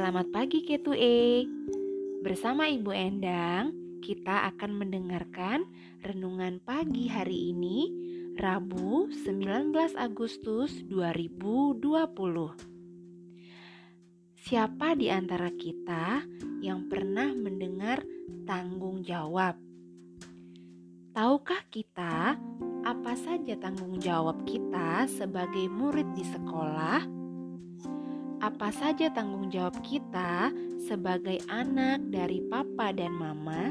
Selamat pagi K2E. Bersama Ibu Endang, kita akan mendengarkan renungan pagi hari ini, Rabu 19 Agustus 2020. Siapa di antara kita yang pernah mendengar tanggung jawab? Tahukah kita apa saja tanggung jawab kita sebagai murid di sekolah? Apa saja tanggung jawab kita sebagai anak dari papa dan mama?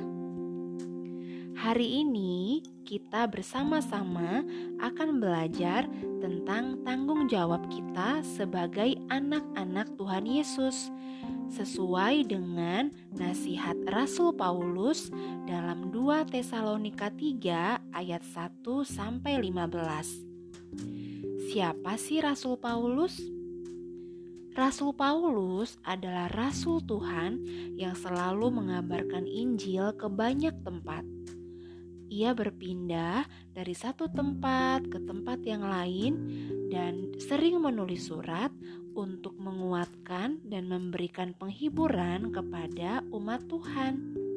Hari ini kita bersama-sama akan belajar tentang tanggung jawab kita sebagai anak-anak Tuhan Yesus sesuai dengan nasihat Rasul Paulus dalam 2 Tesalonika 3 ayat 1 sampai 15. Siapa sih Rasul Paulus? Rasul Paulus adalah rasul Tuhan yang selalu mengabarkan Injil ke banyak tempat. Ia berpindah dari satu tempat ke tempat yang lain dan sering menulis surat untuk menguatkan dan memberikan penghiburan kepada umat Tuhan.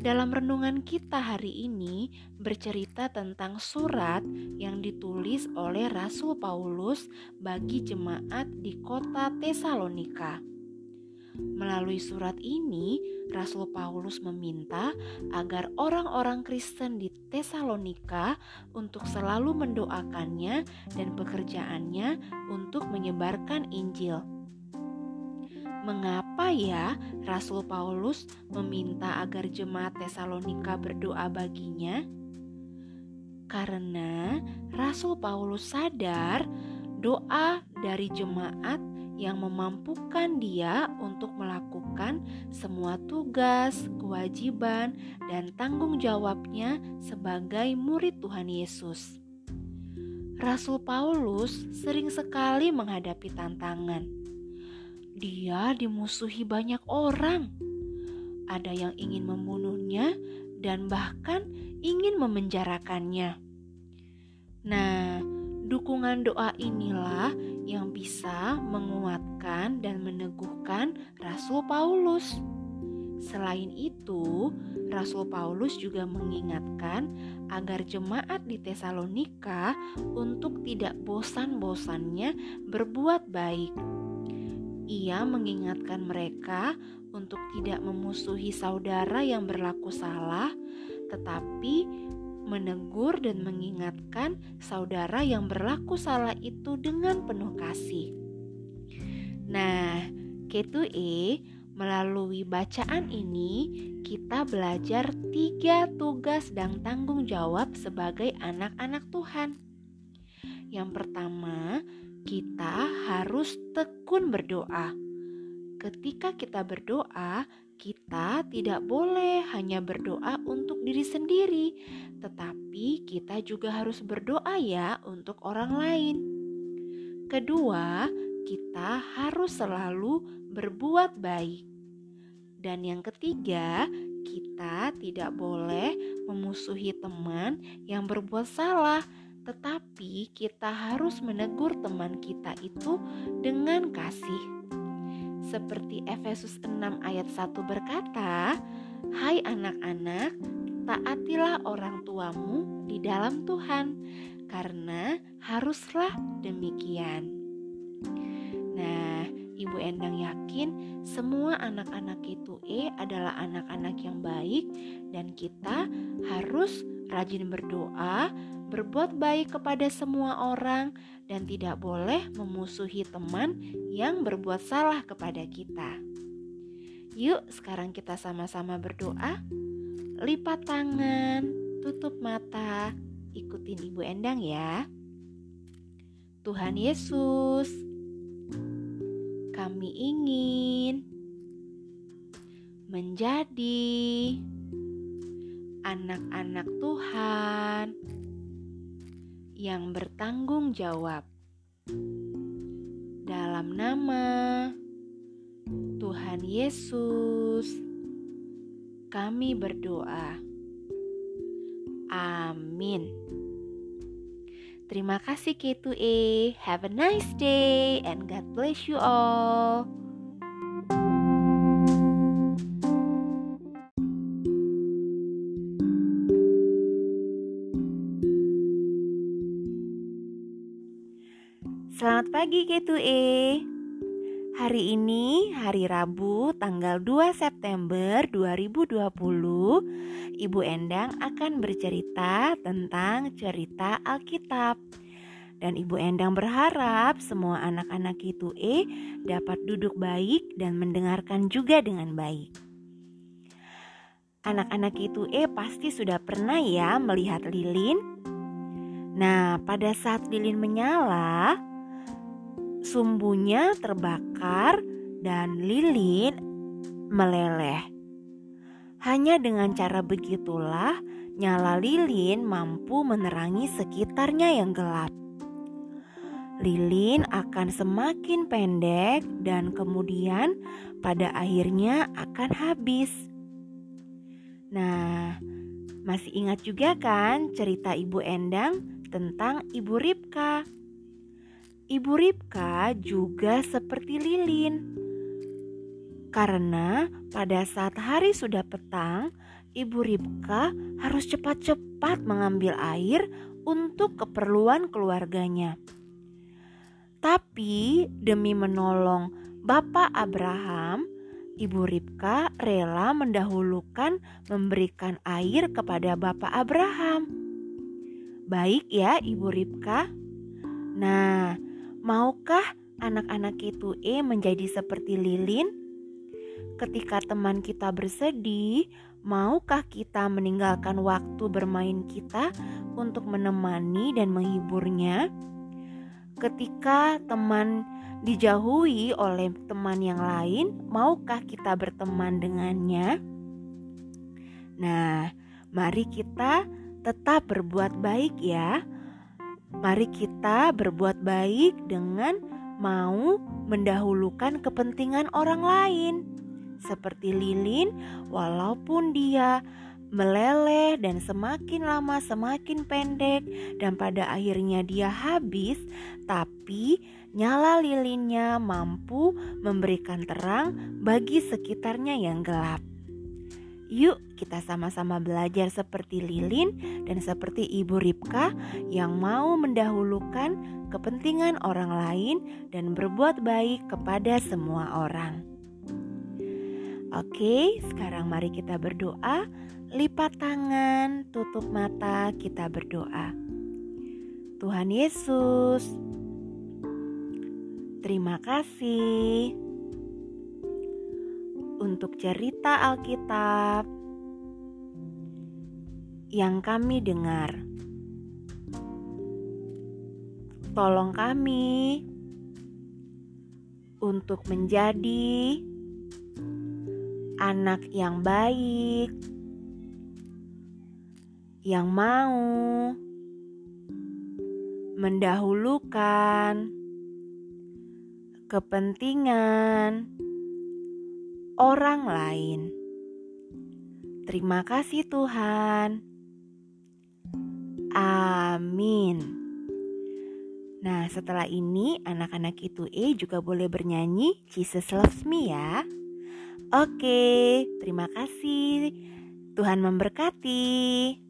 Dalam renungan kita hari ini bercerita tentang surat yang ditulis oleh Rasul Paulus bagi jemaat di kota Tesalonika. Melalui surat ini, Rasul Paulus meminta agar orang-orang Kristen di Tesalonika untuk selalu mendoakannya dan pekerjaannya untuk menyebarkan Injil. Mengapa ya Rasul Paulus meminta agar jemaat Tesalonika berdoa baginya? Karena Rasul Paulus sadar doa dari jemaat yang memampukan dia untuk melakukan semua tugas, kewajiban, dan tanggung jawabnya sebagai murid Tuhan Yesus. Rasul Paulus sering sekali menghadapi tantangan dia dimusuhi banyak orang. Ada yang ingin membunuhnya dan bahkan ingin memenjarakannya. Nah, dukungan doa inilah yang bisa menguatkan dan meneguhkan Rasul Paulus. Selain itu, Rasul Paulus juga mengingatkan agar jemaat di Tesalonika untuk tidak bosan-bosannya berbuat baik ia mengingatkan mereka untuk tidak memusuhi saudara yang berlaku salah, tetapi menegur dan mengingatkan saudara yang berlaku salah itu dengan penuh kasih. Nah, K2E melalui bacaan ini kita belajar tiga tugas dan tanggung jawab sebagai anak-anak Tuhan. Yang pertama, kita harus tekun berdoa. Ketika kita berdoa, kita tidak boleh hanya berdoa untuk diri sendiri, tetapi kita juga harus berdoa ya untuk orang lain. Kedua, kita harus selalu berbuat baik. Dan yang ketiga, kita tidak boleh memusuhi teman yang berbuat salah tetapi kita harus menegur teman kita itu dengan kasih. Seperti Efesus 6 ayat 1 berkata, Hai anak-anak, taatilah orang tuamu di dalam Tuhan, karena haruslah demikian. Nah, Ibu Endang yakin semua anak-anak itu E adalah anak-anak yang baik dan kita harus rajin berdoa, berbuat baik kepada semua orang, dan tidak boleh memusuhi teman yang berbuat salah kepada kita. Yuk, sekarang kita sama-sama berdoa. Lipat tangan, tutup mata, ikutin Ibu Endang ya. Tuhan Yesus, kami ingin menjadi anak-anak Tuhan yang bertanggung jawab. Dalam nama Tuhan Yesus, kami berdoa. Amin. Terima kasih K2A. Have a nice day and God bless you all. Selamat pagi K2E. Hari ini hari Rabu tanggal 2 September 2020 Ibu Endang akan bercerita tentang cerita Alkitab. Dan Ibu Endang berharap semua anak-anak K2E dapat duduk baik dan mendengarkan juga dengan baik. Anak-anak K2E pasti sudah pernah ya melihat lilin. Nah pada saat lilin menyala sumbunya terbakar dan lilin meleleh. Hanya dengan cara begitulah nyala lilin mampu menerangi sekitarnya yang gelap. Lilin akan semakin pendek dan kemudian pada akhirnya akan habis. Nah, masih ingat juga kan cerita Ibu Endang tentang Ibu Ripka? Ibu Ripka juga seperti lilin. Karena pada saat hari sudah petang, Ibu Ripka harus cepat-cepat mengambil air untuk keperluan keluarganya. Tapi demi menolong Bapak Abraham, Ibu Ripka rela mendahulukan memberikan air kepada Bapak Abraham. Baik ya, Ibu Ripka. Nah, Maukah anak-anak itu E menjadi seperti lilin? Ketika teman kita bersedih, maukah kita meninggalkan waktu bermain kita untuk menemani dan menghiburnya? Ketika teman dijauhi oleh teman yang lain, maukah kita berteman dengannya? Nah, mari kita tetap berbuat baik ya Mari kita berbuat baik dengan mau mendahulukan kepentingan orang lain. Seperti lilin, walaupun dia meleleh dan semakin lama semakin pendek dan pada akhirnya dia habis, tapi nyala lilinnya mampu memberikan terang bagi sekitarnya yang gelap. Yuk kita sama-sama belajar seperti Lilin dan seperti Ibu Ripka yang mau mendahulukan kepentingan orang lain dan berbuat baik kepada semua orang. Oke, sekarang mari kita berdoa. Lipat tangan, tutup mata, kita berdoa. Tuhan Yesus, terima kasih untuk cerita Alkitab yang kami dengar. Tolong kami untuk menjadi anak yang baik, yang mau mendahulukan kepentingan orang lain. Terima kasih, Tuhan. Amin. Nah, setelah ini anak-anak itu E juga boleh bernyanyi Jesus Loves Me ya. Oke, terima kasih. Tuhan memberkati.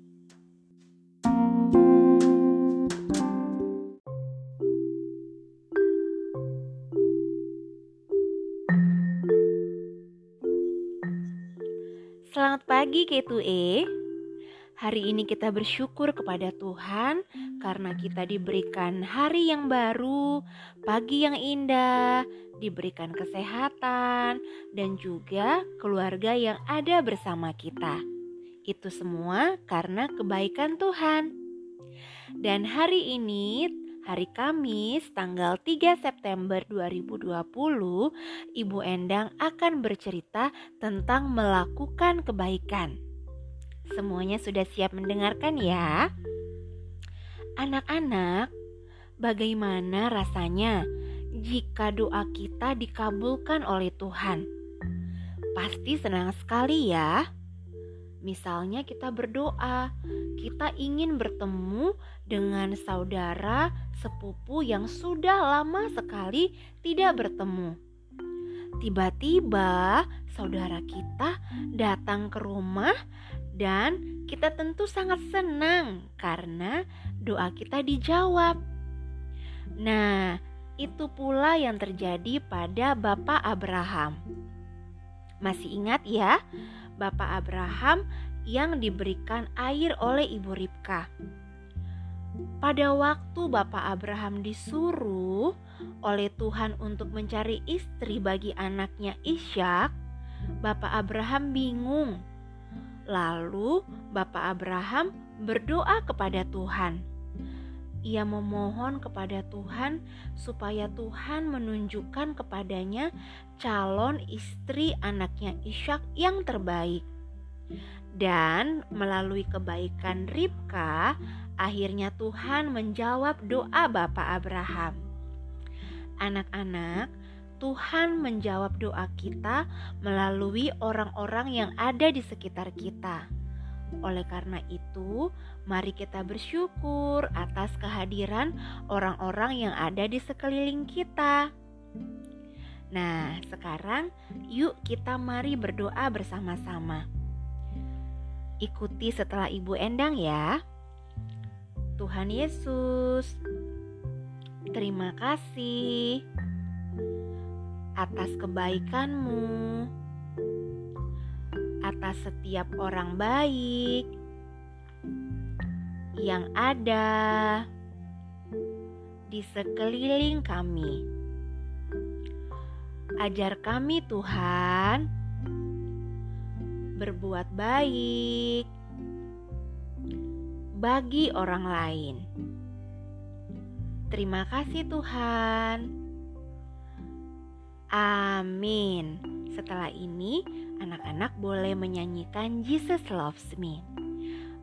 Pagi K2E. Hari ini kita bersyukur kepada Tuhan karena kita diberikan hari yang baru, pagi yang indah, diberikan kesehatan, dan juga keluarga yang ada bersama kita. Itu semua karena kebaikan Tuhan. Dan hari ini hari Kamis tanggal 3 September 2020, Ibu Endang akan bercerita tentang melakukan kebaikan. Semuanya sudah siap mendengarkan ya? Anak-anak, bagaimana rasanya jika doa kita dikabulkan oleh Tuhan? Pasti senang sekali ya. Misalnya kita berdoa, kita ingin bertemu dengan saudara sepupu yang sudah lama sekali tidak bertemu. Tiba-tiba saudara kita datang ke rumah dan kita tentu sangat senang karena doa kita dijawab. Nah, itu pula yang terjadi pada Bapak Abraham. Masih ingat ya, Bapak Abraham yang diberikan air oleh Ibu Ribka. Pada waktu Bapak Abraham disuruh oleh Tuhan untuk mencari istri bagi anaknya Ishak, Bapak Abraham bingung. Lalu Bapak Abraham berdoa kepada Tuhan. Ia memohon kepada Tuhan supaya Tuhan menunjukkan kepadanya calon istri anaknya Ishak yang terbaik. Dan melalui kebaikan Ribka, akhirnya Tuhan menjawab doa Bapak Abraham. Anak-anak, Tuhan menjawab doa kita melalui orang-orang yang ada di sekitar kita. Oleh karena itu, mari kita bersyukur atas kehadiran orang-orang yang ada di sekeliling kita. Nah, sekarang yuk kita mari berdoa bersama-sama. Ikuti setelah Ibu Endang ya. Tuhan Yesus, terima kasih atas kebaikanmu, atas setiap orang baik yang ada di sekeliling kami. Ajar kami, Tuhan berbuat baik bagi orang lain. Terima kasih, Tuhan. Amin. Setelah ini, anak-anak boleh menyanyikan Jesus Loves Me.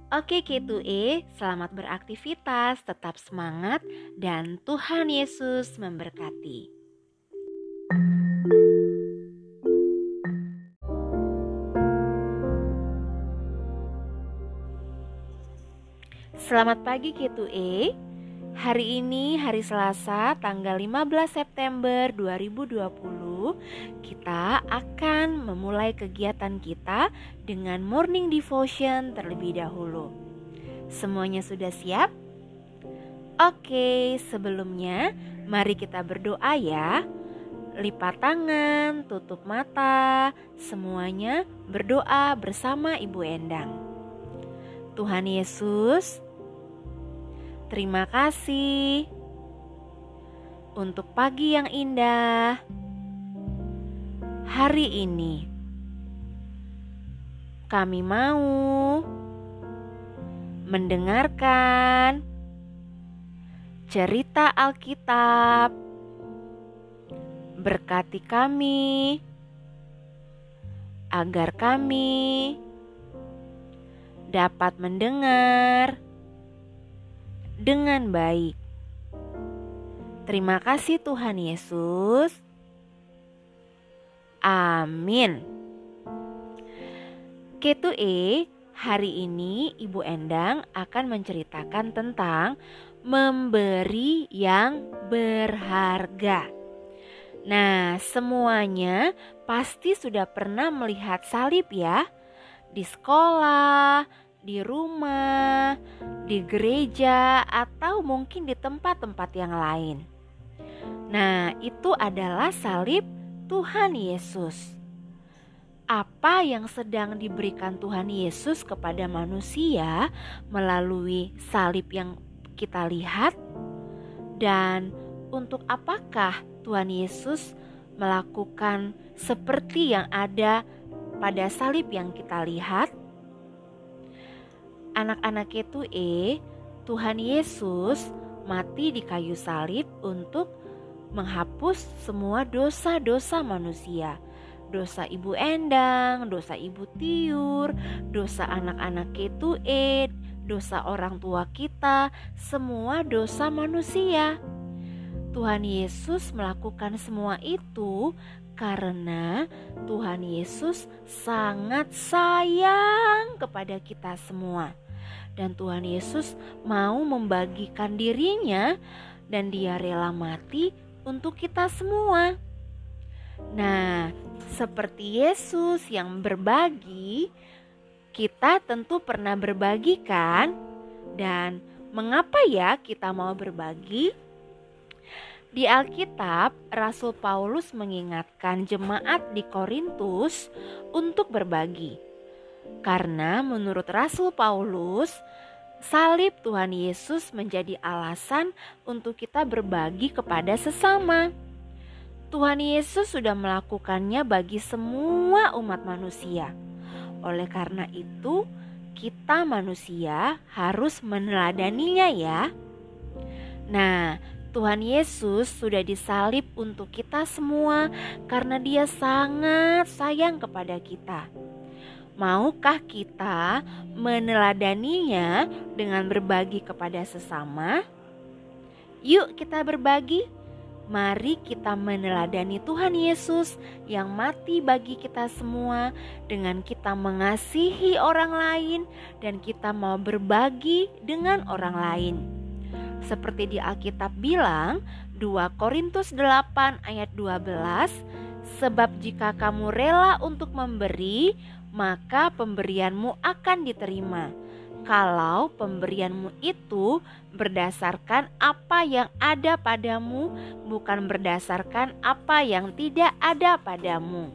Oke K2E, selamat beraktivitas, tetap semangat, dan Tuhan Yesus memberkati. Selamat pagi K2E Hari ini hari Selasa tanggal 15 September 2020 Kita akan memulai kegiatan kita dengan morning devotion terlebih dahulu. Semuanya sudah siap? Oke sebelumnya mari kita berdoa ya. Lipat tangan, tutup mata, semuanya berdoa bersama Ibu Endang. Tuhan Yesus, Terima kasih untuk pagi yang indah hari ini. Kami mau mendengarkan cerita Alkitab. Berkati kami agar kami dapat mendengar dengan baik. Terima kasih Tuhan Yesus. Amin. K2E, hari ini Ibu Endang akan menceritakan tentang memberi yang berharga. Nah, semuanya pasti sudah pernah melihat salib ya di sekolah, di rumah, di gereja, atau mungkin di tempat-tempat yang lain. Nah, itu adalah salib Tuhan Yesus. Apa yang sedang diberikan Tuhan Yesus kepada manusia melalui salib yang kita lihat, dan untuk apakah Tuhan Yesus melakukan seperti yang ada pada salib yang kita lihat? Anak-anak itu eh Tuhan Yesus mati di kayu salib untuk menghapus semua dosa-dosa manusia. Dosa ibu Endang, dosa ibu Tiur, dosa anak-anak itu eh dosa orang tua kita, semua dosa manusia. Tuhan Yesus melakukan semua itu karena Tuhan Yesus sangat sayang kepada kita semua dan Tuhan Yesus mau membagikan dirinya dan dia rela mati untuk kita semua. Nah, seperti Yesus yang berbagi, kita tentu pernah berbagi kan? Dan mengapa ya kita mau berbagi? Di Alkitab, Rasul Paulus mengingatkan jemaat di Korintus untuk berbagi. Karena menurut Rasul Paulus, salib Tuhan Yesus menjadi alasan untuk kita berbagi kepada sesama. Tuhan Yesus sudah melakukannya bagi semua umat manusia. Oleh karena itu, kita manusia harus meneladaninya ya. Nah, Tuhan Yesus sudah disalib untuk kita semua karena Dia sangat sayang kepada kita. Maukah kita meneladaninya dengan berbagi kepada sesama? Yuk, kita berbagi. Mari kita meneladani Tuhan Yesus yang mati bagi kita semua dengan kita mengasihi orang lain dan kita mau berbagi dengan orang lain. Seperti di Alkitab bilang, 2 Korintus 8 ayat 12, sebab jika kamu rela untuk memberi, maka pemberianmu akan diterima. Kalau pemberianmu itu berdasarkan apa yang ada padamu, bukan berdasarkan apa yang tidak ada padamu.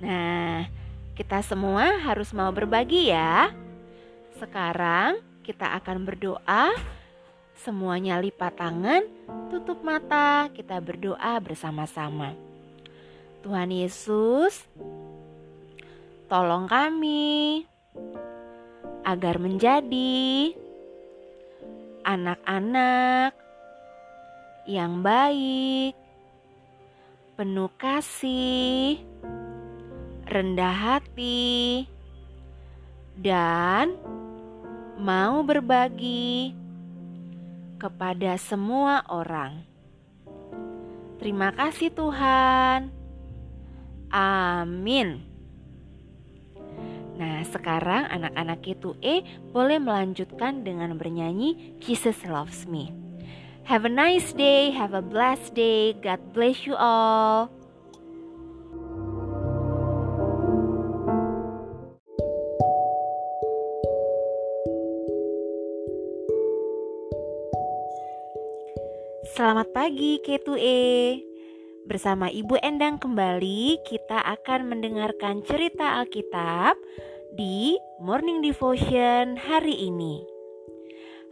Nah, kita semua harus mau berbagi, ya. Sekarang kita akan berdoa Semuanya lipat tangan, tutup mata, kita berdoa bersama-sama. Tuhan Yesus, tolong kami agar menjadi anak-anak yang baik, penuh kasih, rendah hati, dan mau berbagi kepada semua orang. Terima kasih, Tuhan. Amin. Nah, sekarang anak-anak K2E boleh melanjutkan dengan bernyanyi Jesus Loves Me. Have a nice day, have a blessed day. God bless you all. Selamat pagi K2E Bersama Ibu Endang kembali kita akan mendengarkan cerita Alkitab di Morning Devotion hari ini.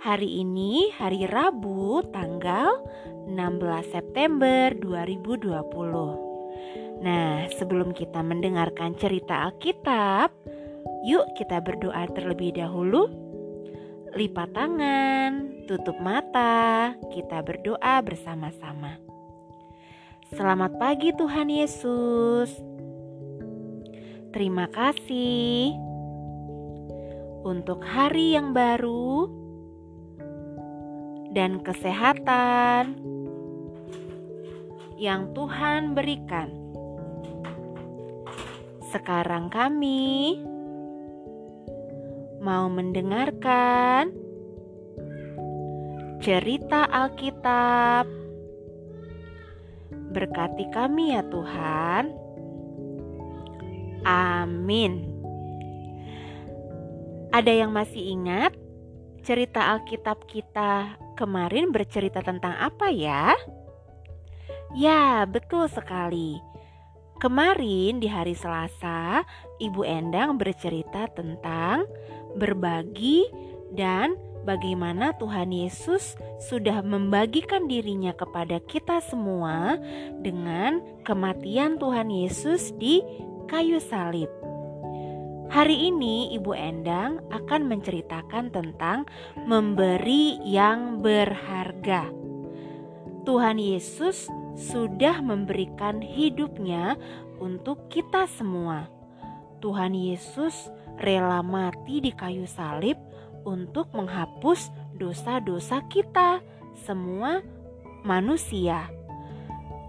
Hari ini hari Rabu tanggal 16 September 2020 Nah sebelum kita mendengarkan cerita Alkitab Yuk kita berdoa terlebih dahulu. Lipat tangan, tutup mata, kita berdoa bersama-sama. Selamat pagi Tuhan Yesus. Terima kasih untuk hari yang baru dan kesehatan yang Tuhan berikan. Sekarang kami mau mendengarkan cerita Alkitab. Berkati kami ya Tuhan. Amin. Ada yang masih ingat cerita Alkitab kita kemarin bercerita tentang apa ya? Ya, betul sekali. Kemarin di hari Selasa, Ibu Endang bercerita tentang berbagi, dan bagaimana Tuhan Yesus sudah membagikan dirinya kepada kita semua dengan kematian Tuhan Yesus di kayu salib. Hari ini Ibu Endang akan menceritakan tentang memberi yang berharga. Tuhan Yesus sudah memberikan hidupnya untuk kita semua. Tuhan Yesus rela mati di kayu salib untuk menghapus dosa-dosa kita, semua manusia.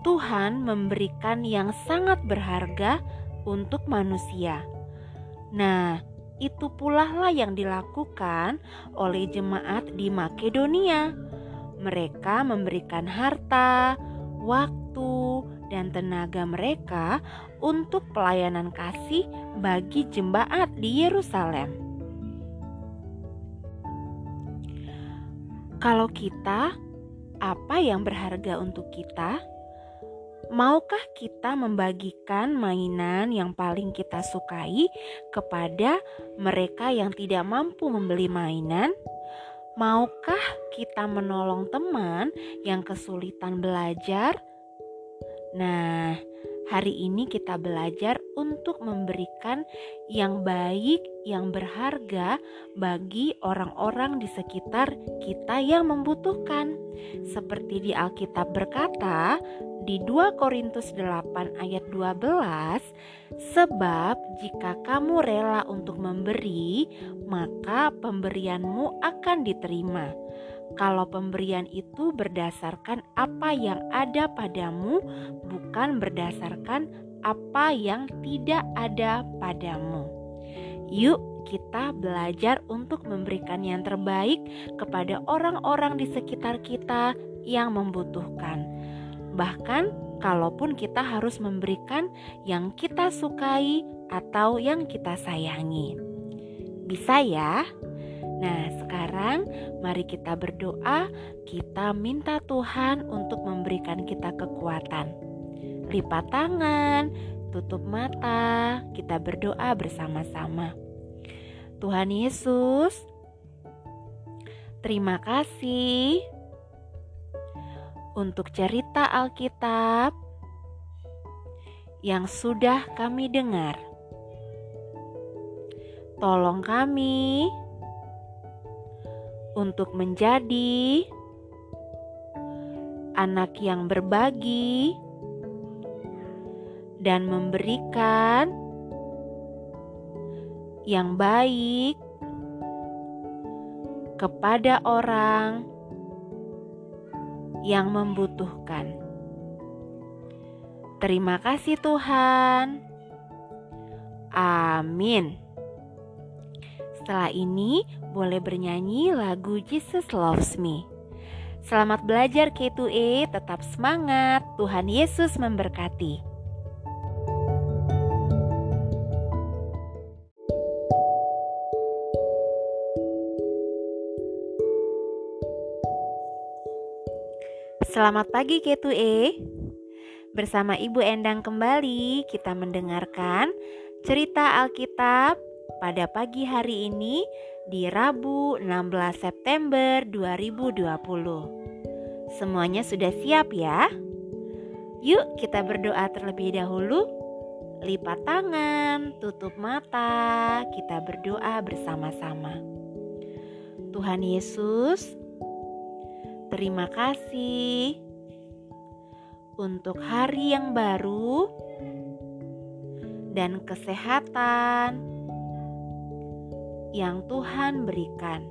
Tuhan memberikan yang sangat berharga untuk manusia. Nah, itu pula lah yang dilakukan oleh jemaat di Makedonia. Mereka memberikan harta, waktu, dan tenaga mereka untuk pelayanan kasih bagi jemaat di Yerusalem. Kalau kita apa yang berharga untuk kita? Maukah kita membagikan mainan yang paling kita sukai kepada mereka yang tidak mampu membeli mainan? Maukah kita menolong teman yang kesulitan belajar? Nah, hari ini kita belajar untuk memberikan yang baik, yang berharga bagi orang-orang di sekitar kita yang membutuhkan. Seperti di Alkitab berkata, di 2 Korintus 8 ayat 12, sebab jika kamu rela untuk memberi, maka pemberianmu akan diterima. Kalau pemberian itu berdasarkan apa yang ada padamu, bukan berdasarkan apa yang tidak ada padamu. Yuk, kita belajar untuk memberikan yang terbaik kepada orang-orang di sekitar kita yang membutuhkan bahkan kalaupun kita harus memberikan yang kita sukai atau yang kita sayangi. Bisa ya? Nah, sekarang mari kita berdoa, kita minta Tuhan untuk memberikan kita kekuatan. Lipat tangan, tutup mata, kita berdoa bersama-sama. Tuhan Yesus, terima kasih untuk cerita Alkitab yang sudah kami dengar. Tolong kami untuk menjadi anak yang berbagi dan memberikan yang baik kepada orang yang membutuhkan. Terima kasih, Tuhan. Amin. Setelah ini, boleh bernyanyi lagu Jesus Loves Me. Selamat belajar K2E, tetap semangat. Tuhan Yesus memberkati. Selamat pagi K2E Bersama Ibu Endang kembali kita mendengarkan cerita Alkitab pada pagi hari ini di Rabu 16 September 2020 Semuanya sudah siap ya? Yuk kita berdoa terlebih dahulu. Lipat tangan, tutup mata, kita berdoa bersama-sama. Tuhan Yesus, Terima kasih untuk hari yang baru dan kesehatan yang Tuhan berikan.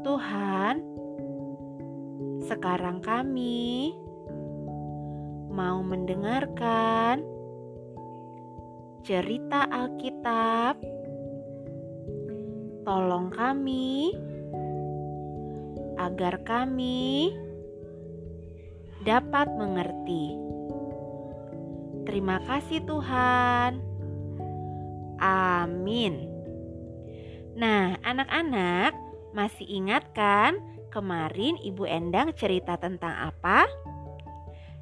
Tuhan, sekarang kami mau mendengarkan cerita Alkitab. Tolong kami agar kami dapat mengerti. Terima kasih, Tuhan. Amin. Nah, anak-anak, masih ingat kan kemarin Ibu Endang cerita tentang apa?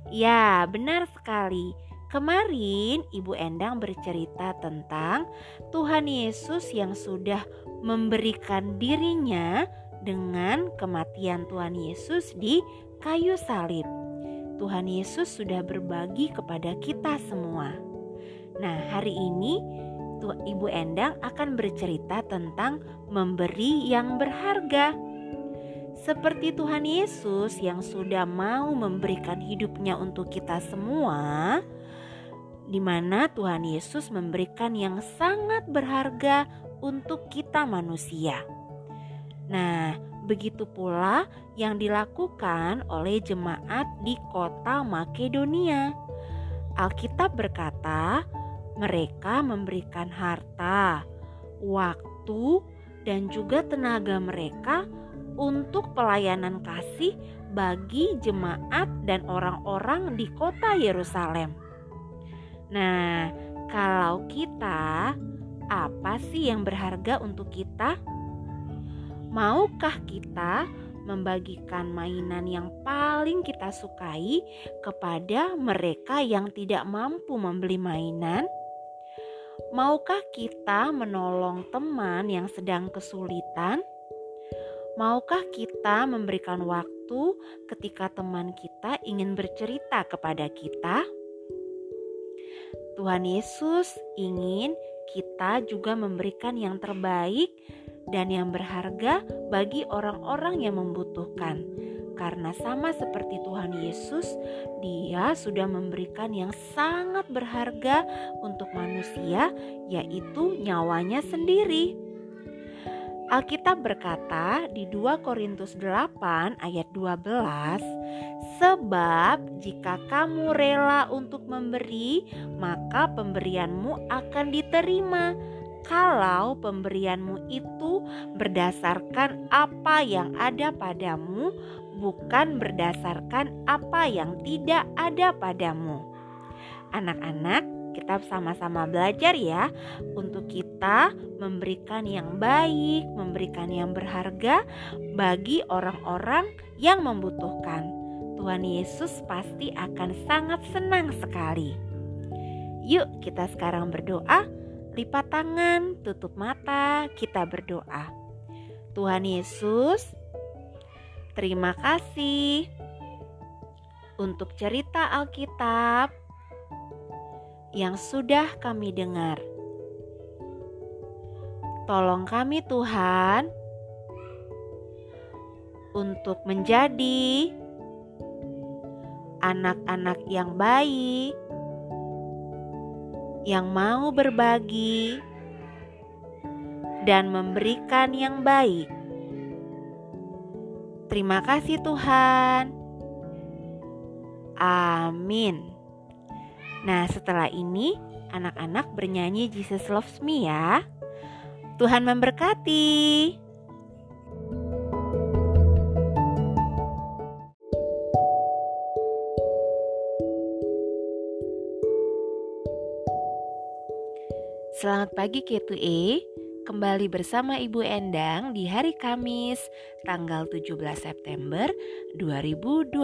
Ya, benar sekali. Kemarin Ibu Endang bercerita tentang Tuhan Yesus yang sudah memberikan dirinya dengan kematian Tuhan Yesus di kayu salib. Tuhan Yesus sudah berbagi kepada kita semua. Nah, hari ini Ibu Endang akan bercerita tentang memberi yang berharga. Seperti Tuhan Yesus yang sudah mau memberikan hidupnya untuk kita semua, di mana Tuhan Yesus memberikan yang sangat berharga untuk kita manusia. Nah, begitu pula yang dilakukan oleh jemaat di kota Makedonia. Alkitab berkata, mereka memberikan harta, waktu, dan juga tenaga mereka untuk pelayanan kasih bagi jemaat dan orang-orang di kota Yerusalem. Nah, kalau kita, apa sih yang berharga untuk kita? Maukah kita membagikan mainan yang paling kita sukai kepada mereka yang tidak mampu membeli mainan? Maukah kita menolong teman yang sedang kesulitan? Maukah kita memberikan waktu ketika teman kita ingin bercerita kepada kita? Tuhan Yesus ingin kita juga memberikan yang terbaik dan yang berharga bagi orang-orang yang membutuhkan. Karena sama seperti Tuhan Yesus, Dia sudah memberikan yang sangat berharga untuk manusia, yaitu nyawanya sendiri. Alkitab berkata di 2 Korintus 8 ayat 12, Sebab jika kamu rela untuk memberi, maka pemberianmu akan diterima kalau pemberianmu itu berdasarkan apa yang ada padamu, bukan berdasarkan apa yang tidak ada padamu. Anak-anak, kita sama-sama belajar ya untuk kita memberikan yang baik, memberikan yang berharga bagi orang-orang yang membutuhkan. Tuhan Yesus pasti akan sangat senang sekali. Yuk, kita sekarang berdoa lipat tangan, tutup mata, kita berdoa. Tuhan Yesus, terima kasih untuk cerita Alkitab yang sudah kami dengar. Tolong kami, Tuhan, untuk menjadi anak-anak yang baik yang mau berbagi dan memberikan yang baik. Terima kasih, Tuhan. Amin. Nah, setelah ini anak-anak bernyanyi Jesus Loves Me ya. Tuhan memberkati. Selamat pagi K2E, kembali bersama Ibu Endang di hari Kamis tanggal 17 September 2020.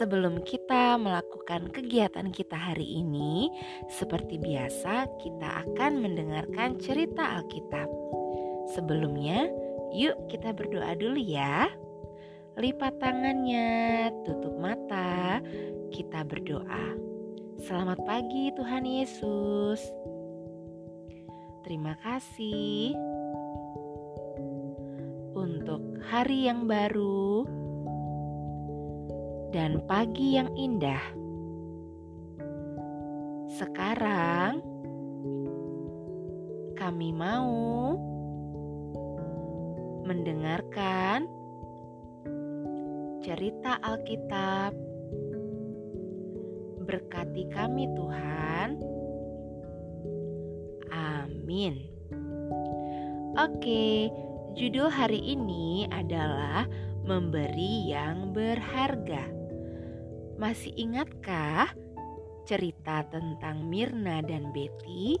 Sebelum kita melakukan kegiatan kita hari ini, seperti biasa kita akan mendengarkan cerita Alkitab. Sebelumnya, yuk kita berdoa dulu ya. Lipat tangannya, tutup mata, kita berdoa. Selamat pagi Tuhan Yesus. Terima kasih untuk hari yang baru dan pagi yang indah. Sekarang kami mau mendengarkan cerita Alkitab Berkati kami Tuhan. Amin. Oke, judul hari ini adalah memberi yang berharga. Masih ingatkah cerita tentang Mirna dan Betty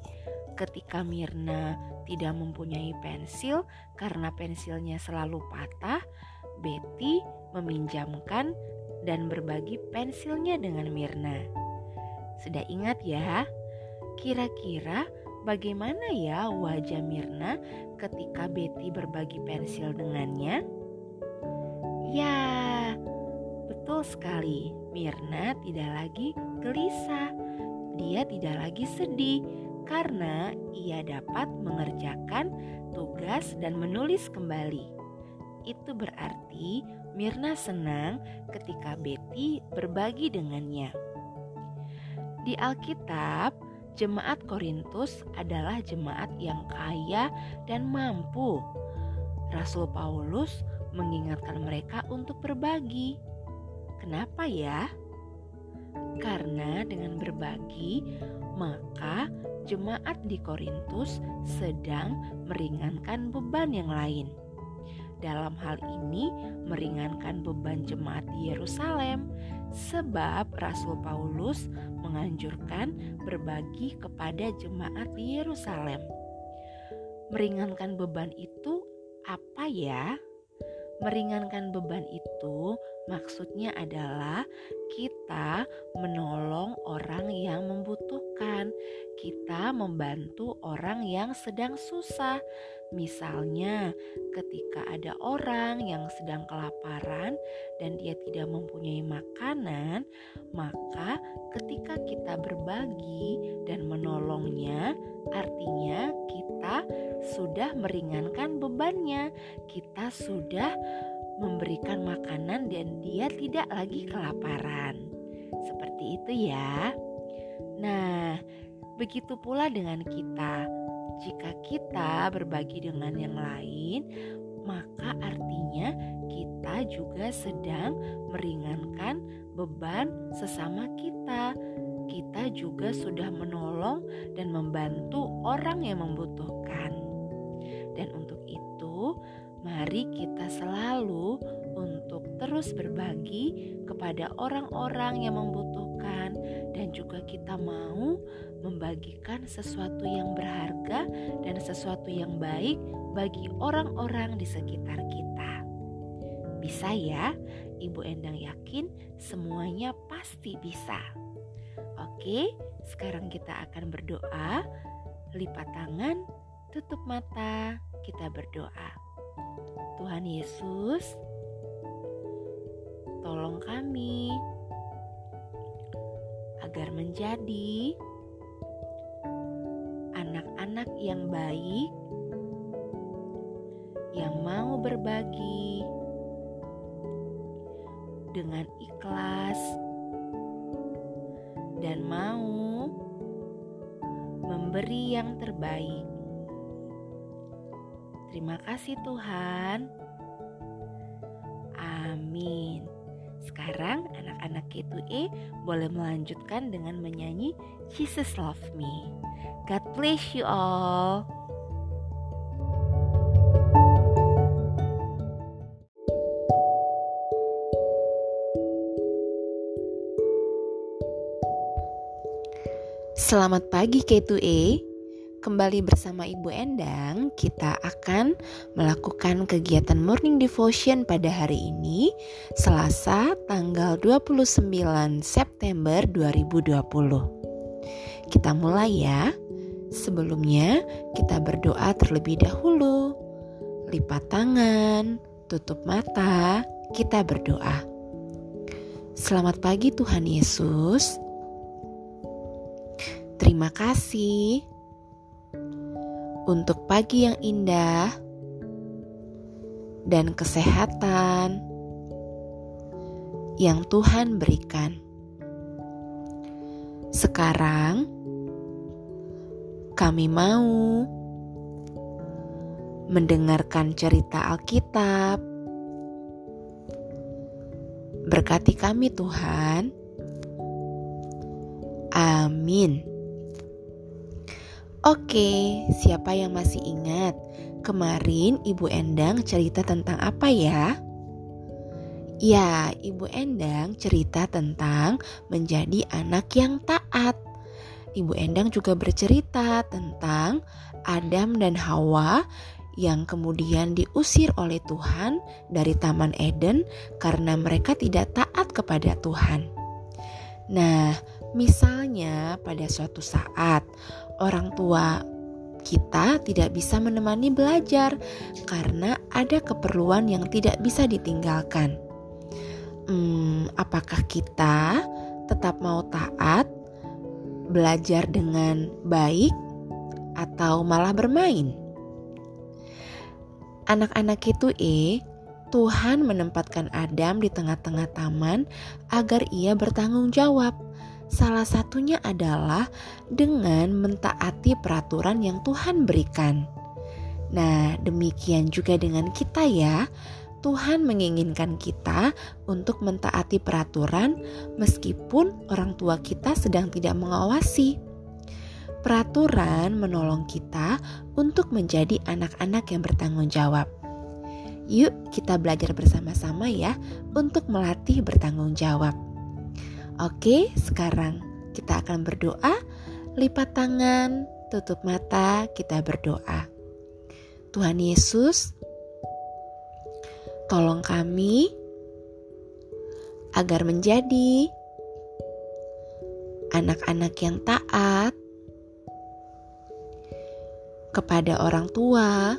ketika Mirna tidak mempunyai pensil karena pensilnya selalu patah, Betty meminjamkan dan berbagi pensilnya dengan Mirna. Sudah ingat ya? Kira-kira bagaimana ya wajah Mirna ketika Betty berbagi pensil dengannya? Ya, betul sekali. Mirna tidak lagi gelisah. Dia tidak lagi sedih karena ia dapat mengerjakan tugas dan menulis kembali. Itu berarti Mirna senang ketika Betty berbagi dengannya. Di Alkitab, jemaat Korintus adalah jemaat yang kaya dan mampu. Rasul Paulus mengingatkan mereka untuk berbagi. Kenapa ya? Karena dengan berbagi, maka jemaat di Korintus sedang meringankan beban yang lain. Dalam hal ini, meringankan beban jemaat di Yerusalem, sebab Rasul Paulus menganjurkan berbagi kepada jemaat di Yerusalem. Meringankan beban itu apa ya? Meringankan beban itu maksudnya adalah kita menolong orang kita membantu orang yang sedang susah. Misalnya, ketika ada orang yang sedang kelaparan dan dia tidak mempunyai makanan, maka ketika kita berbagi dan menolongnya, artinya kita sudah meringankan bebannya, kita sudah memberikan makanan dan dia tidak lagi kelaparan. Seperti itu ya. Nah, begitu pula dengan kita. Jika kita berbagi dengan yang lain, maka artinya kita juga sedang meringankan beban sesama kita. Kita juga sudah menolong dan membantu orang yang membutuhkan. Dan untuk itu, Mari kita selalu untuk terus berbagi kepada orang-orang yang membutuhkan, dan juga kita mau membagikan sesuatu yang berharga dan sesuatu yang baik bagi orang-orang di sekitar kita. Bisa ya, Ibu Endang yakin semuanya pasti bisa. Oke, sekarang kita akan berdoa. Lipat tangan, tutup mata, kita berdoa. Tuhan Yesus, tolong kami agar menjadi anak-anak yang baik, yang mau berbagi dengan ikhlas dan mau memberi yang terbaik Terima kasih Tuhan. K2E boleh melanjutkan dengan menyanyi Jesus Love Me. God bless you all. Selamat pagi K2E. Kembali bersama Ibu Endang, kita akan melakukan kegiatan morning devotion pada hari ini, Selasa tanggal 29 September 2020. Kita mulai ya. Sebelumnya, kita berdoa terlebih dahulu. Lipat tangan, tutup mata, kita berdoa. Selamat pagi Tuhan Yesus. Terima kasih untuk pagi yang indah dan kesehatan yang Tuhan berikan. Sekarang kami mau mendengarkan cerita Alkitab. Berkati kami, Tuhan. Amin. Oke, siapa yang masih ingat? Kemarin Ibu Endang cerita tentang apa ya? Ya, Ibu Endang cerita tentang menjadi anak yang taat. Ibu Endang juga bercerita tentang Adam dan Hawa yang kemudian diusir oleh Tuhan dari Taman Eden karena mereka tidak taat kepada Tuhan. Nah, misalnya pada suatu saat orang tua kita tidak bisa menemani belajar karena ada keperluan yang tidak bisa ditinggalkan. Hmm, apakah kita tetap mau taat, belajar dengan baik, atau malah bermain? Anak-anak itu eh, Tuhan menempatkan Adam di tengah-tengah taman agar ia bertanggung jawab Salah satunya adalah dengan mentaati peraturan yang Tuhan berikan. Nah, demikian juga dengan kita, ya. Tuhan menginginkan kita untuk mentaati peraturan, meskipun orang tua kita sedang tidak mengawasi. Peraturan menolong kita untuk menjadi anak-anak yang bertanggung jawab. Yuk, kita belajar bersama-sama ya untuk melatih bertanggung jawab. Oke, sekarang kita akan berdoa. Lipat tangan, tutup mata, kita berdoa. Tuhan Yesus, Tolong kami agar menjadi anak-anak yang taat kepada orang tua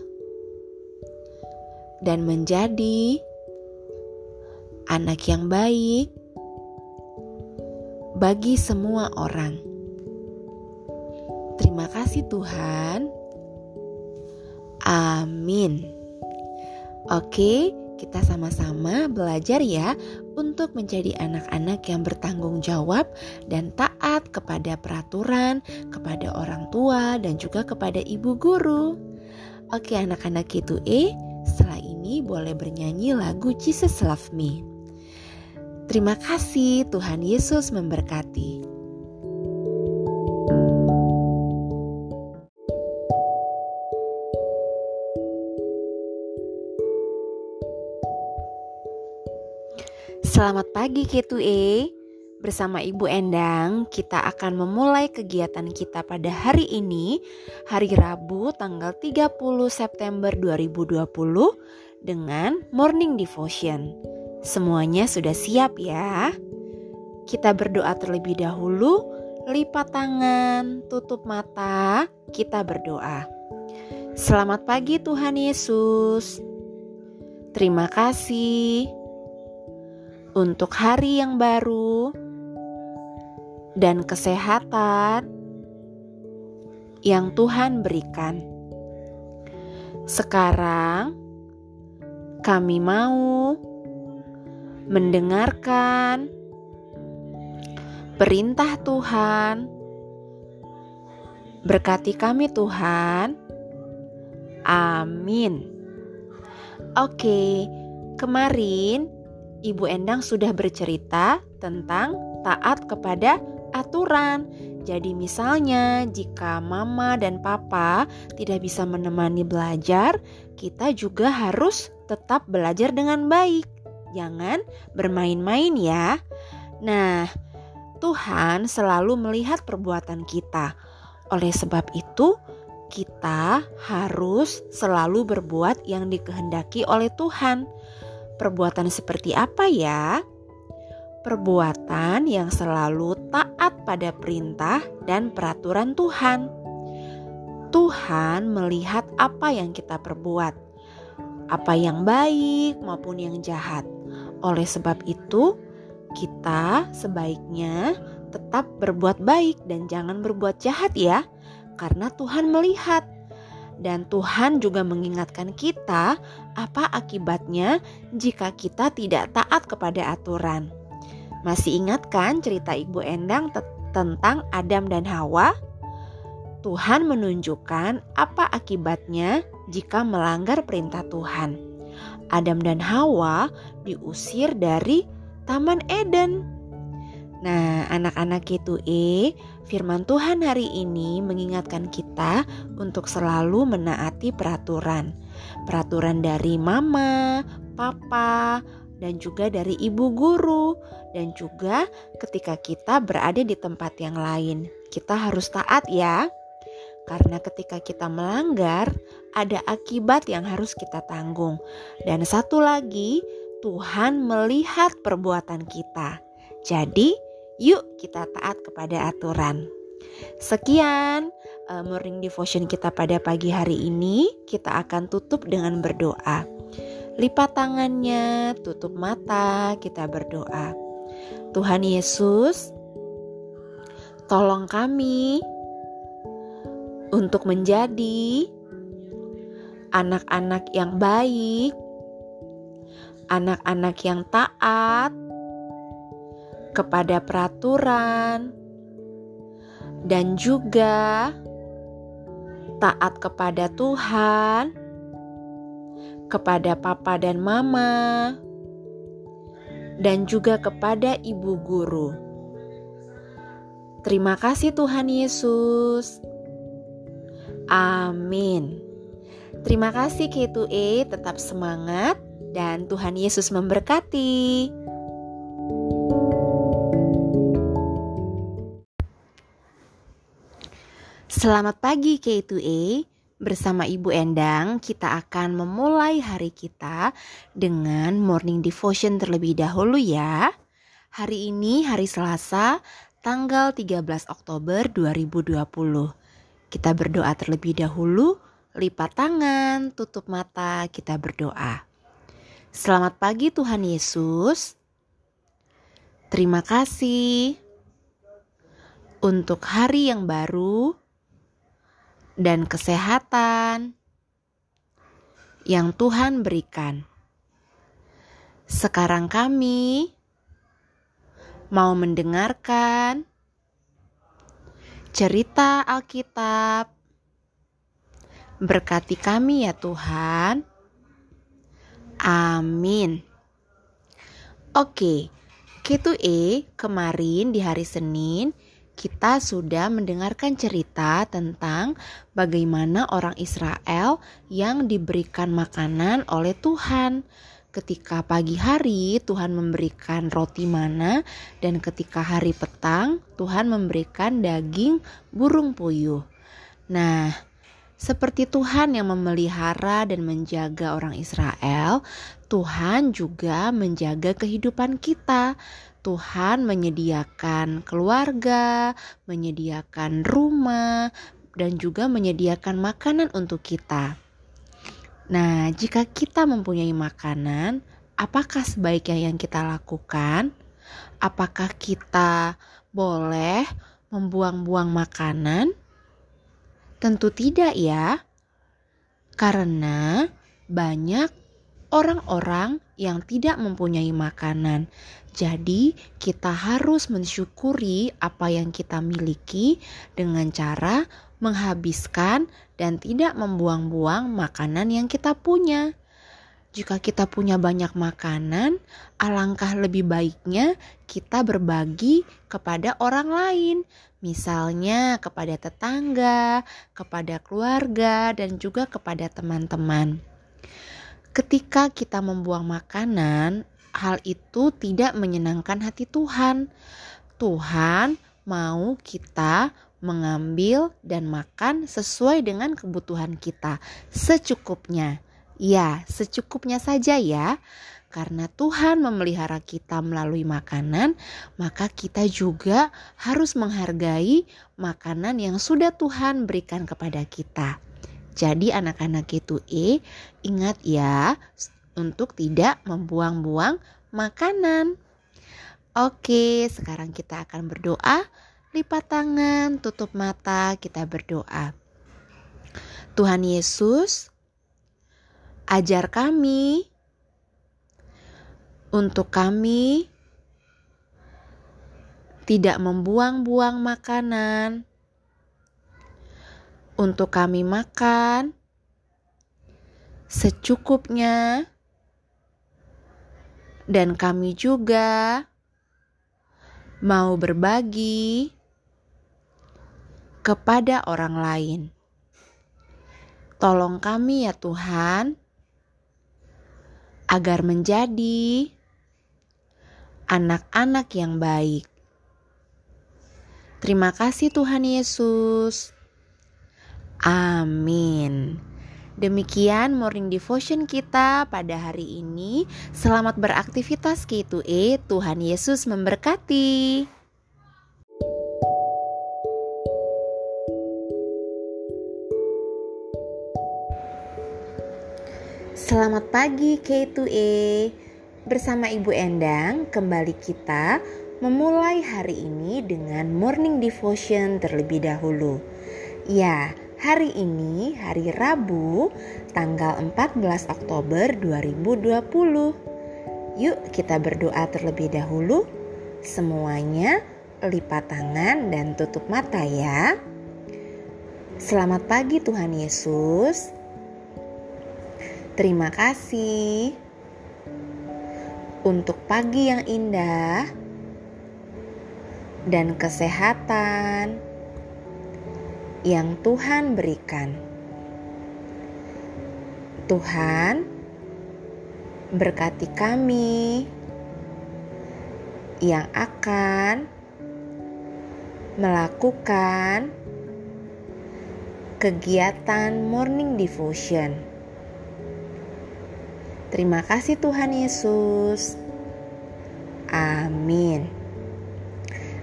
dan menjadi anak yang baik bagi semua orang. Terima kasih, Tuhan. Amin. Oke, kita sama-sama belajar ya untuk menjadi anak-anak yang bertanggung jawab dan taat kepada peraturan, kepada orang tua, dan juga kepada ibu guru. Oke, anak-anak itu eh, setelah ini boleh bernyanyi lagu Jesus Love Me. Terima kasih, Tuhan Yesus memberkati. Selamat pagi K2E. Bersama Ibu Endang, kita akan memulai kegiatan kita pada hari ini, hari Rabu tanggal 30 September 2020 dengan morning devotion. Semuanya sudah siap ya? Kita berdoa terlebih dahulu, lipat tangan, tutup mata, kita berdoa. Selamat pagi Tuhan Yesus. Terima kasih untuk hari yang baru dan kesehatan yang Tuhan berikan. Sekarang kami mau mendengarkan perintah Tuhan. Berkati kami, Tuhan. Amin. Oke, kemarin Ibu Endang sudah bercerita tentang taat kepada aturan. Jadi, misalnya, jika mama dan papa tidak bisa menemani belajar, kita juga harus tetap belajar dengan baik. Jangan bermain-main ya. Nah, Tuhan selalu melihat perbuatan kita. Oleh sebab itu, kita harus selalu berbuat yang dikehendaki oleh Tuhan. Perbuatan seperti apa ya? Perbuatan yang selalu taat pada perintah dan peraturan Tuhan. Tuhan melihat apa yang kita perbuat, apa yang baik maupun yang jahat. Oleh sebab itu, kita sebaiknya tetap berbuat baik dan jangan berbuat jahat ya, karena Tuhan melihat. Dan Tuhan juga mengingatkan kita apa akibatnya jika kita tidak taat kepada aturan. Masih ingat kan cerita Ibu Endang tentang Adam dan Hawa? Tuhan menunjukkan apa akibatnya jika melanggar perintah Tuhan. Adam dan Hawa diusir dari Taman Eden. Nah, anak-anak itu e, firman Tuhan hari ini mengingatkan kita untuk selalu menaati peraturan. Peraturan dari mama, papa, dan juga dari ibu guru dan juga ketika kita berada di tempat yang lain. Kita harus taat ya. Karena ketika kita melanggar, ada akibat yang harus kita tanggung. Dan satu lagi, Tuhan melihat perbuatan kita. Jadi, yuk kita taat kepada aturan. Sekian uh, morning devotion kita pada pagi hari ini. Kita akan tutup dengan berdoa. Lipat tangannya, tutup mata, kita berdoa. Tuhan Yesus, tolong kami untuk menjadi anak-anak yang baik, anak-anak yang taat kepada peraturan, dan juga taat kepada Tuhan, kepada papa dan mama, dan juga kepada ibu guru. Terima kasih, Tuhan Yesus. Amin. Terima kasih K2E, tetap semangat dan Tuhan Yesus memberkati. Selamat pagi K2E. bersama Ibu Endang kita akan memulai hari kita dengan morning devotion terlebih dahulu ya. Hari ini hari Selasa, tanggal 13 Oktober 2020. Kita berdoa terlebih dahulu, lipat tangan, tutup mata, kita berdoa. Selamat pagi Tuhan Yesus. Terima kasih untuk hari yang baru dan kesehatan yang Tuhan berikan. Sekarang kami mau mendengarkan cerita Alkitab. Berkati kami ya Tuhan. Amin. Oke, K2E kemarin di hari Senin kita sudah mendengarkan cerita tentang bagaimana orang Israel yang diberikan makanan oleh Tuhan. Ketika pagi hari Tuhan memberikan roti mana dan ketika hari petang Tuhan memberikan daging burung puyuh. Nah, seperti Tuhan yang memelihara dan menjaga orang Israel, Tuhan juga menjaga kehidupan kita. Tuhan menyediakan keluarga, menyediakan rumah, dan juga menyediakan makanan untuk kita. Nah, jika kita mempunyai makanan, apakah sebaiknya yang kita lakukan? Apakah kita boleh membuang-buang makanan? Tentu tidak, ya, karena banyak orang-orang yang tidak mempunyai makanan. Jadi, kita harus mensyukuri apa yang kita miliki dengan cara menghabiskan dan tidak membuang-buang makanan yang kita punya. Jika kita punya banyak makanan, alangkah lebih baiknya kita berbagi kepada orang lain, misalnya kepada tetangga, kepada keluarga, dan juga kepada teman-teman. Ketika kita membuang makanan, hal itu tidak menyenangkan hati Tuhan. Tuhan mau kita mengambil dan makan sesuai dengan kebutuhan kita secukupnya. Ya, secukupnya saja ya. Karena Tuhan memelihara kita melalui makanan, maka kita juga harus menghargai makanan yang sudah Tuhan berikan kepada kita. Jadi anak-anak itu E, ingat ya, untuk tidak membuang-buang makanan. Oke, sekarang kita akan berdoa. Lipat tangan, tutup mata, kita berdoa. Tuhan Yesus, ajar kami untuk kami tidak membuang-buang makanan, untuk kami makan secukupnya dan kami juga mau berbagi kepada orang lain. Tolong kami ya Tuhan, agar menjadi anak-anak yang baik. Terima kasih Tuhan Yesus. Amin. Demikian morning devotion kita pada hari ini. Selamat beraktivitas K2E. Tuhan Yesus memberkati. Selamat pagi K2E. Bersama Ibu Endang, kembali kita memulai hari ini dengan morning devotion terlebih dahulu. Ya, Hari ini hari Rabu tanggal 14 Oktober 2020. Yuk kita berdoa terlebih dahulu. Semuanya lipat tangan dan tutup mata ya. Selamat pagi Tuhan Yesus. Terima kasih untuk pagi yang indah dan kesehatan yang Tuhan berikan. Tuhan, berkati kami yang akan melakukan kegiatan morning devotion. Terima kasih Tuhan Yesus. Amin.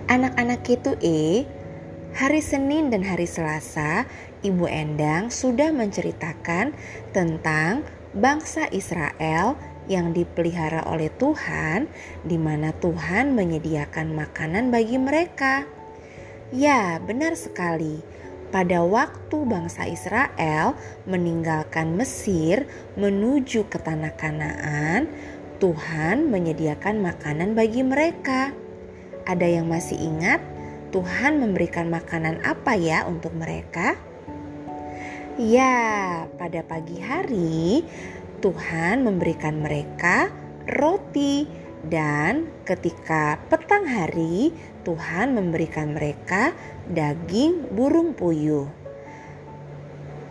Anak-anak itu E, hari Senin dan hari Selasa, Ibu Endang sudah menceritakan tentang bangsa Israel yang dipelihara oleh Tuhan, di mana Tuhan menyediakan makanan bagi mereka. Ya, benar sekali. Pada waktu bangsa Israel meninggalkan Mesir menuju ke tanah Kanaan, Tuhan menyediakan makanan bagi mereka. Ada yang masih ingat Tuhan memberikan makanan apa ya untuk mereka? Ya, pada pagi hari Tuhan memberikan mereka roti dan ketika petang hari Tuhan memberikan mereka daging burung puyuh.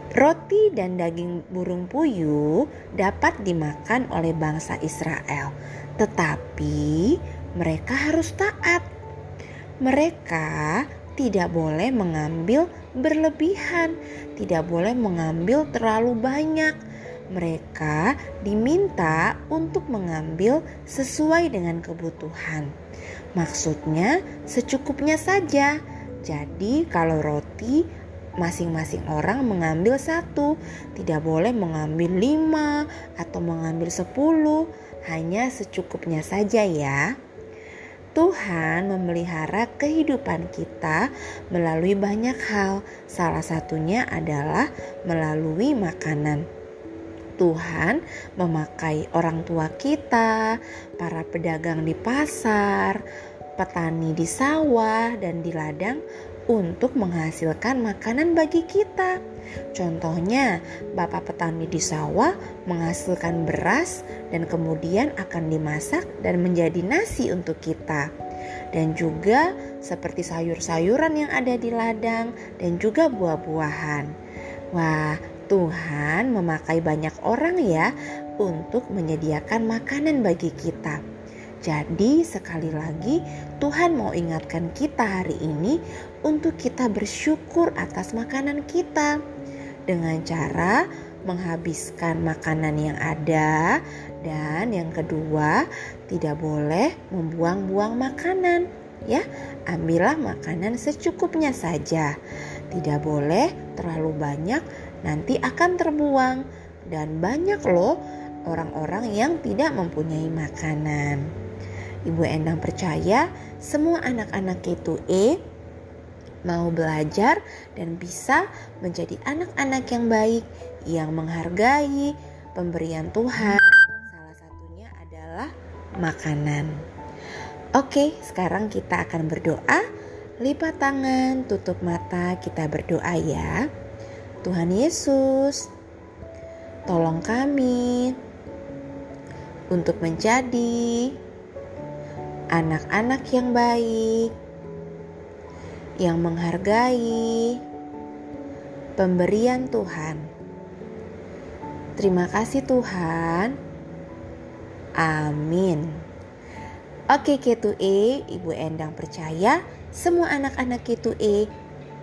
Roti dan daging burung puyuh dapat dimakan oleh bangsa Israel, tetapi mereka harus taat. Mereka tidak boleh mengambil berlebihan, tidak boleh mengambil terlalu banyak mereka diminta untuk mengambil sesuai dengan kebutuhan. Maksudnya, secukupnya saja. Jadi, kalau roti, masing-masing orang mengambil satu, tidak boleh mengambil lima atau mengambil sepuluh, hanya secukupnya saja, ya. Tuhan memelihara kehidupan kita melalui banyak hal, salah satunya adalah melalui makanan. Tuhan memakai orang tua kita, para pedagang di pasar, petani di sawah, dan di ladang untuk menghasilkan makanan bagi kita. Contohnya, bapak petani di sawah menghasilkan beras dan kemudian akan dimasak dan menjadi nasi untuk kita. Dan juga seperti sayur-sayuran yang ada di ladang dan juga buah-buahan. Wah, Tuhan memakai banyak orang ya untuk menyediakan makanan bagi kita. Jadi, sekali lagi, Tuhan mau ingatkan kita hari ini untuk kita bersyukur atas makanan kita dengan cara menghabiskan makanan yang ada, dan yang kedua, tidak boleh membuang-buang makanan. Ya, ambillah makanan secukupnya saja, tidak boleh terlalu banyak nanti akan terbuang dan banyak loh orang-orang yang tidak mempunyai makanan. Ibu Endang percaya semua anak-anak itu E mau belajar dan bisa menjadi anak-anak yang baik yang menghargai pemberian Tuhan. Salah satunya adalah makanan. Oke, sekarang kita akan berdoa. Lipat tangan, tutup mata, kita berdoa ya. Tuhan Yesus, tolong kami untuk menjadi anak-anak yang baik, yang menghargai pemberian Tuhan. Terima kasih, Tuhan. Amin. Oke, K2E, Ibu Endang percaya semua anak-anak K2E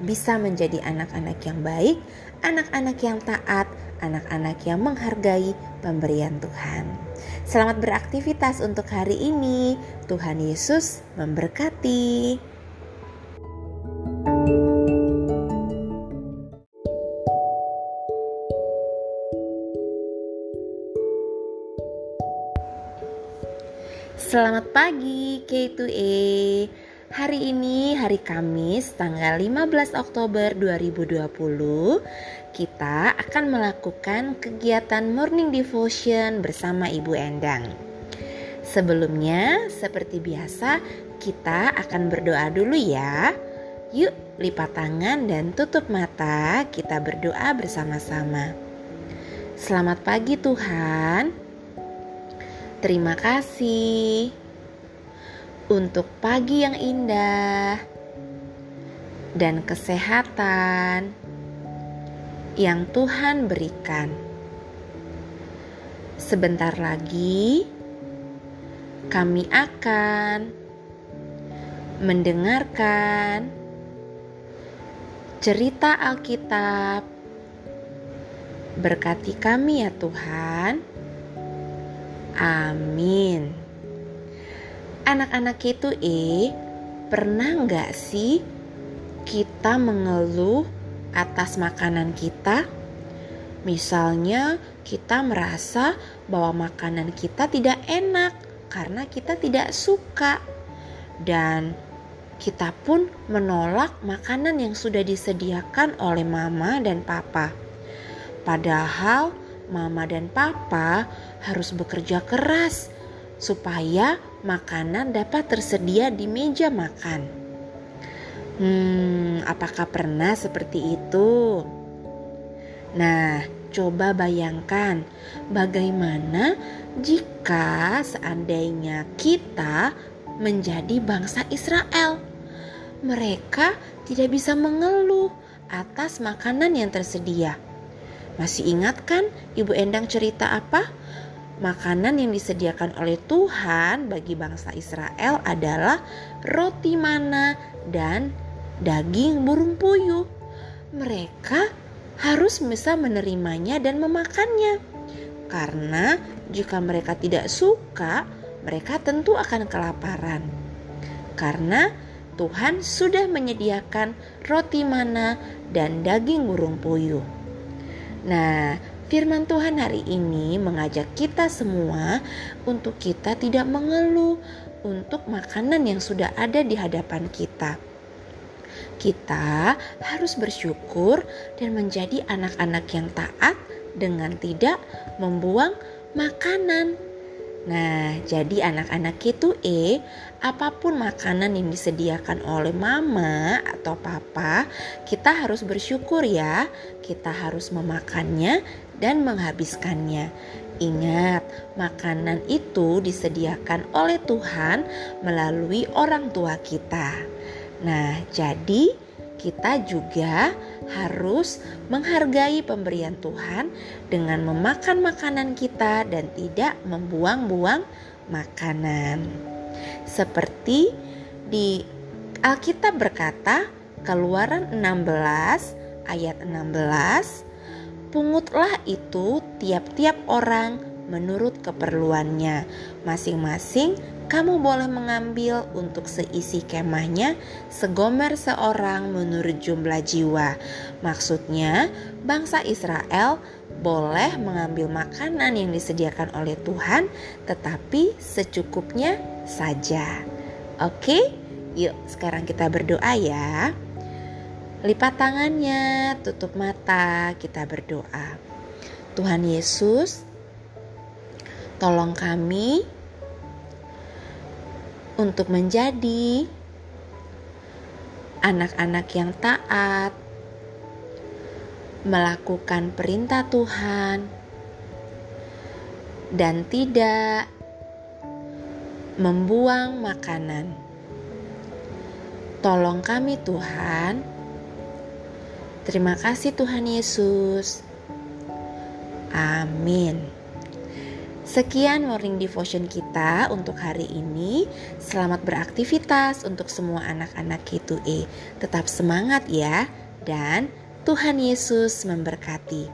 bisa menjadi anak-anak yang baik, anak-anak yang taat, anak-anak yang menghargai pemberian Tuhan. Selamat beraktivitas untuk hari ini. Tuhan Yesus memberkati. Selamat pagi K2A. Hari ini hari Kamis tanggal 15 Oktober 2020 kita akan melakukan kegiatan morning devotion bersama Ibu Endang. Sebelumnya seperti biasa kita akan berdoa dulu ya. Yuk lipat tangan dan tutup mata kita berdoa bersama-sama. Selamat pagi Tuhan. Terima kasih untuk pagi yang indah dan kesehatan yang Tuhan berikan. Sebentar lagi kami akan mendengarkan cerita Alkitab Berkati kami ya Tuhan. Amin. Anak-anak itu eh pernah nggak sih kita mengeluh atas makanan kita? Misalnya kita merasa bahwa makanan kita tidak enak karena kita tidak suka dan kita pun menolak makanan yang sudah disediakan oleh mama dan papa. Padahal mama dan papa harus bekerja keras supaya makanan dapat tersedia di meja makan. Hmm, apakah pernah seperti itu? Nah, coba bayangkan bagaimana jika seandainya kita menjadi bangsa Israel. Mereka tidak bisa mengeluh atas makanan yang tersedia. Masih ingat kan Ibu Endang cerita apa? Makanan yang disediakan oleh Tuhan bagi bangsa Israel adalah roti mana dan daging burung puyuh. Mereka harus bisa menerimanya dan memakannya. Karena jika mereka tidak suka, mereka tentu akan kelaparan. Karena Tuhan sudah menyediakan roti mana dan daging burung puyuh. Nah, firman Tuhan hari ini mengajak kita semua untuk kita tidak mengeluh untuk makanan yang sudah ada di hadapan kita. Kita harus bersyukur dan menjadi anak-anak yang taat dengan tidak membuang makanan. Nah, jadi anak-anak itu eh apa pun makanan yang disediakan oleh mama atau papa, kita harus bersyukur ya. Kita harus memakannya dan menghabiskannya. Ingat, makanan itu disediakan oleh Tuhan melalui orang tua kita. Nah, jadi kita juga harus menghargai pemberian Tuhan dengan memakan makanan kita dan tidak membuang-buang makanan. Seperti di Alkitab berkata, Keluaran 16 ayat 16, pungutlah itu tiap-tiap orang menurut keperluannya, masing-masing kamu boleh mengambil untuk seisi kemahnya segomer seorang menurut jumlah jiwa. Maksudnya, bangsa Israel boleh mengambil makanan yang disediakan oleh Tuhan, tetapi secukupnya saja. Oke, yuk sekarang kita berdoa ya. Lipat tangannya, tutup mata, kita berdoa. Tuhan Yesus, tolong kami untuk menjadi anak-anak yang taat, melakukan perintah Tuhan, dan tidak membuang makanan. Tolong kami, Tuhan. Terima kasih, Tuhan Yesus. Amin. Sekian morning devotion kita untuk hari ini. Selamat beraktivitas untuk semua anak-anak K2E. Tetap semangat ya dan Tuhan Yesus memberkati.